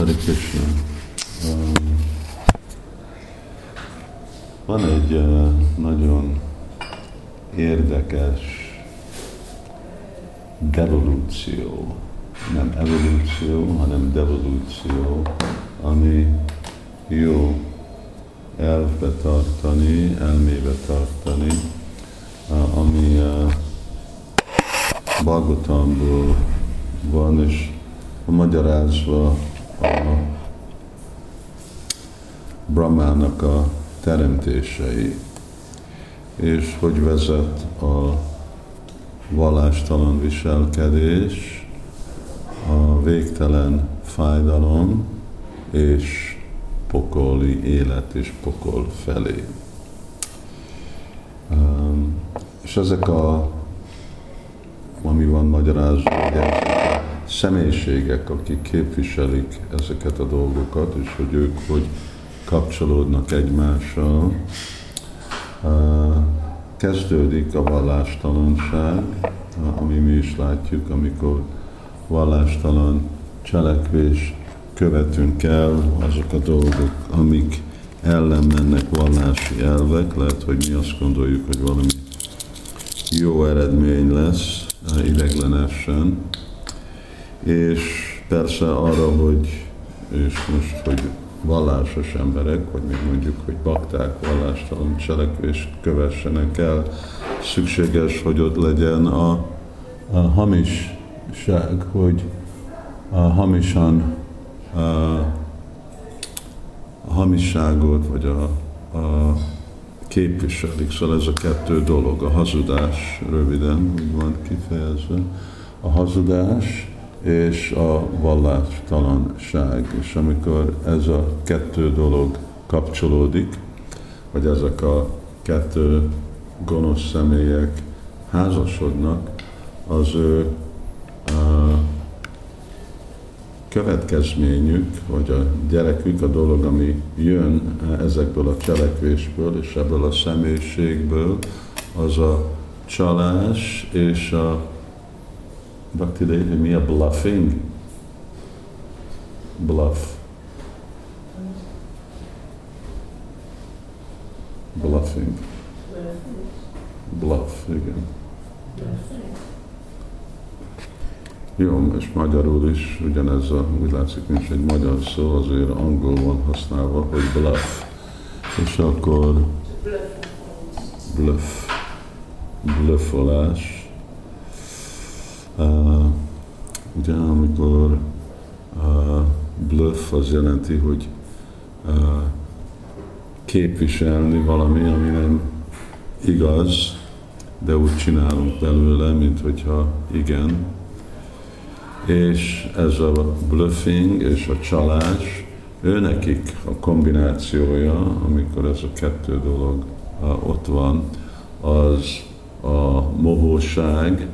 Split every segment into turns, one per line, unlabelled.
Hare Krishna. Van egy uh, nagyon érdekes devolúció, nem evolúció, hanem devolúció, ami jó elvbe tartani, elmébe tartani, ami uh, Bhagavatamból van, és magyarázva a Brahmának a teremtései, és hogy vezet a vallástalan viselkedés, a végtelen fájdalom és pokoli élet és pokol felé. És ezek a, ami van magyarázva, hogy személyiségek, akik képviselik ezeket a dolgokat, és hogy ők hogy kapcsolódnak egymással. Kezdődik a vallástalanság, ami mi is látjuk, amikor vallástalan cselekvés követünk el, azok a dolgok, amik ellen mennek vallási elvek, lehet, hogy mi azt gondoljuk, hogy valami jó eredmény lesz ideglenesen, és persze arra, hogy és most, hogy vallásos emberek, vagy még mondjuk, hogy bakták vallástalan cselekvés kövessenek el, szükséges, hogy ott legyen a, a hamisság, hogy a hamisan a, a hamisságot, vagy a, a képviselik. Szóval ez a kettő dolog, a hazudás, röviden úgy van kifejezve, a hazudás, és a vallástalanság. És amikor ez a kettő dolog kapcsolódik, vagy ezek a kettő gonosz személyek házasodnak, az ő a következményük, vagy a gyerekük, a dolog, ami jön ezekből a cselekvésből és ebből a személyiségből, az a csalás és a Bhakti Devi, mi a bluffing? Bluff. Bluffing. Bluff, igen. Jó, és magyarul is ugyanez a, úgy látszik, nincs egy magyar szó, azért angol van használva, hogy bluff. És akkor bluff, bluffolás, Uh, ugye amikor bluff az jelenti, hogy képviselni valami, ami nem igaz, de úgy csinálunk belőle, mint hogyha igen. És ez a bluffing és a csalás, ő nekik a kombinációja, amikor ez a kettő dolog ott van, az a mohóság,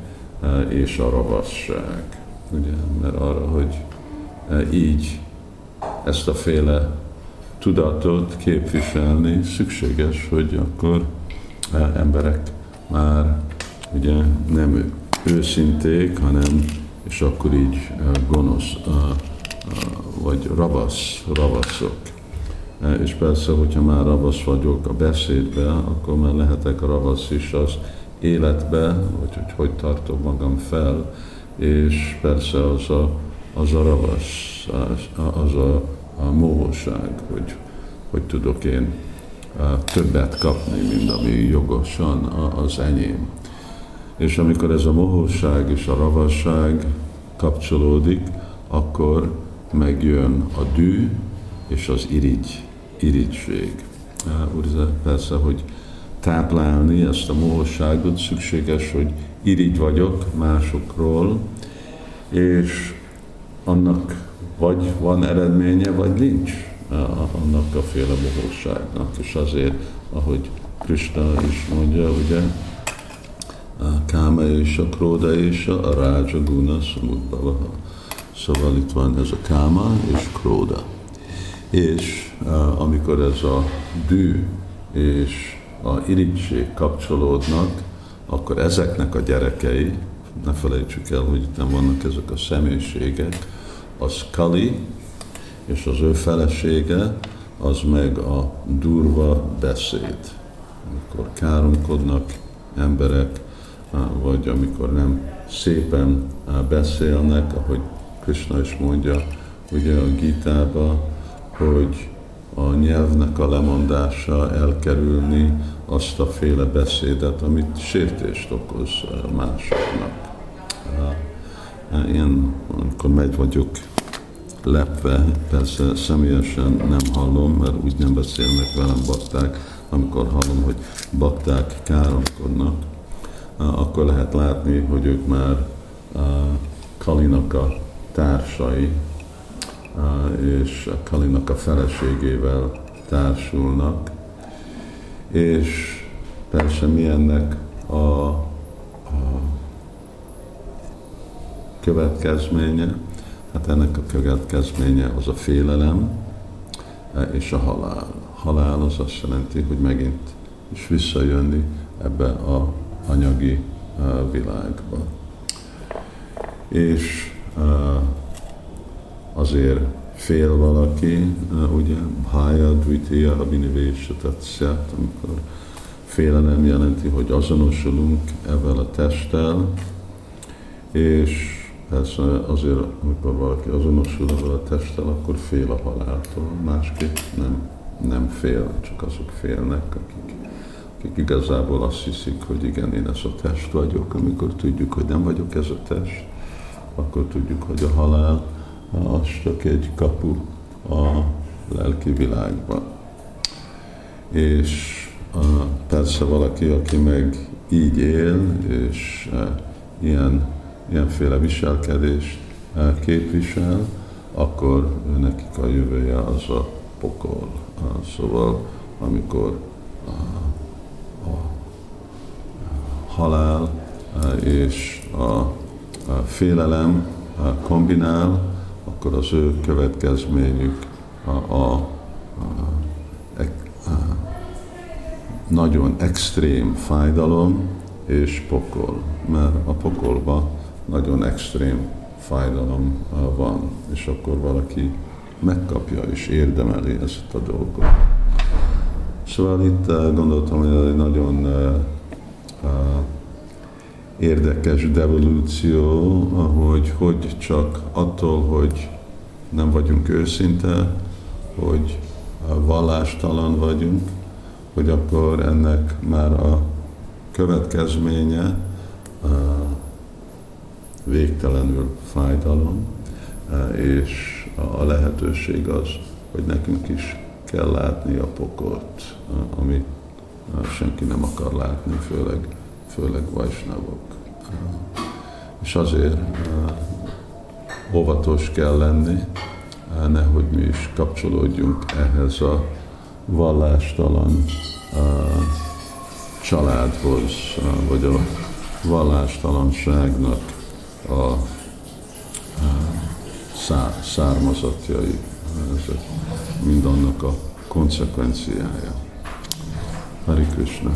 és a ravasság. Ugye? Mert arra, hogy eh, így ezt a féle tudatot képviselni, szükséges, hogy akkor eh, emberek már ugye nem őszinték, hanem és akkor így gonosz, vagy ravasz, ravaszok. És persze, hogyha már ravasz vagyok a beszédbe, akkor már lehetek ravasz is az életbe, vagy hogy hogy tartom magam fel, és persze az a, az a ravasz, az a, a móhóság, hogy, hogy tudok én többet kapni, mint ami jogosan az enyém. És amikor ez a mohóság és a ravasság kapcsolódik, akkor megjön a dű és az irigy, irigység. Úgy persze, hogy táplálni ezt a mohosságot, szükséges, hogy irigy vagyok másokról, és annak vagy van eredménye, vagy nincs annak a féle mohosságnak. És azért, ahogy Krishna is mondja, ugye, a káma és a króda és a rája guna samudbhava. Szóval itt van ez a káma és króda. És amikor ez a dű és a irigység kapcsolódnak, akkor ezeknek a gyerekei, ne felejtsük el, hogy itt nem vannak ezek a személyiségek, az Kali és az ő felesége az meg a durva beszéd. Amikor káromkodnak emberek, vagy amikor nem szépen beszélnek, ahogy Krishna is mondja, ugye a Gitába, hogy a nyelvnek a lemondása elkerülni azt a féle beszédet, amit sértést okoz másoknak. Én, amikor megy vagyok lepve, persze személyesen nem hallom, mert úgy nem beszélnek velem bakták, amikor hallom, hogy bakták káromkodnak, akkor lehet látni, hogy ők már Kalinak a társai, és Kalinak a feleségével társulnak, és persze mi ennek a, a következménye? Hát ennek a következménye az a félelem és a halál. Halál az azt jelenti, hogy megint is visszajönni ebbe a anyagi világba. És azért fél valaki, ugye, bhaya, dvitiya, abhinivésha tatszát, amikor félelem jelenti, hogy azonosulunk ezzel a testtel, és persze azért, amikor valaki azonosul ezzel a testtel, akkor fél a haláltól, másképp nem, nem fél, csak azok félnek, akik, akik igazából azt hiszik, hogy igen, én ez a test vagyok, amikor tudjuk, hogy nem vagyok ez a test, akkor tudjuk, hogy a halál az csak egy kapu a lelki világban. És persze valaki, aki meg így él, és ilyen, ilyenféle viselkedést képvisel, akkor nekik a jövője az a pokol. Szóval amikor a, a halál és a, a félelem kombinál, akkor az ő következményük a, a, a, a, a nagyon extrém fájdalom és pokol, mert a pokolban nagyon extrém fájdalom van, és akkor valaki megkapja és érdemeli ezt a dolgot. Szóval itt gondoltam, hogy egy nagyon érdekes devolúció, hogy hogy csak attól, hogy nem vagyunk őszinte, hogy vallástalan vagyunk, hogy akkor ennek már a következménye végtelenül fájdalom, és a lehetőség az, hogy nekünk is kell látni a pokolt, amit senki nem akar látni, főleg főleg vajsnavok. És azért óvatos kell lenni, nehogy mi is kapcsolódjunk ehhez a vallástalan családhoz, vagy a vallástalanságnak a származatjai, ezek mind annak a konsekvenciája. Hari Krishna.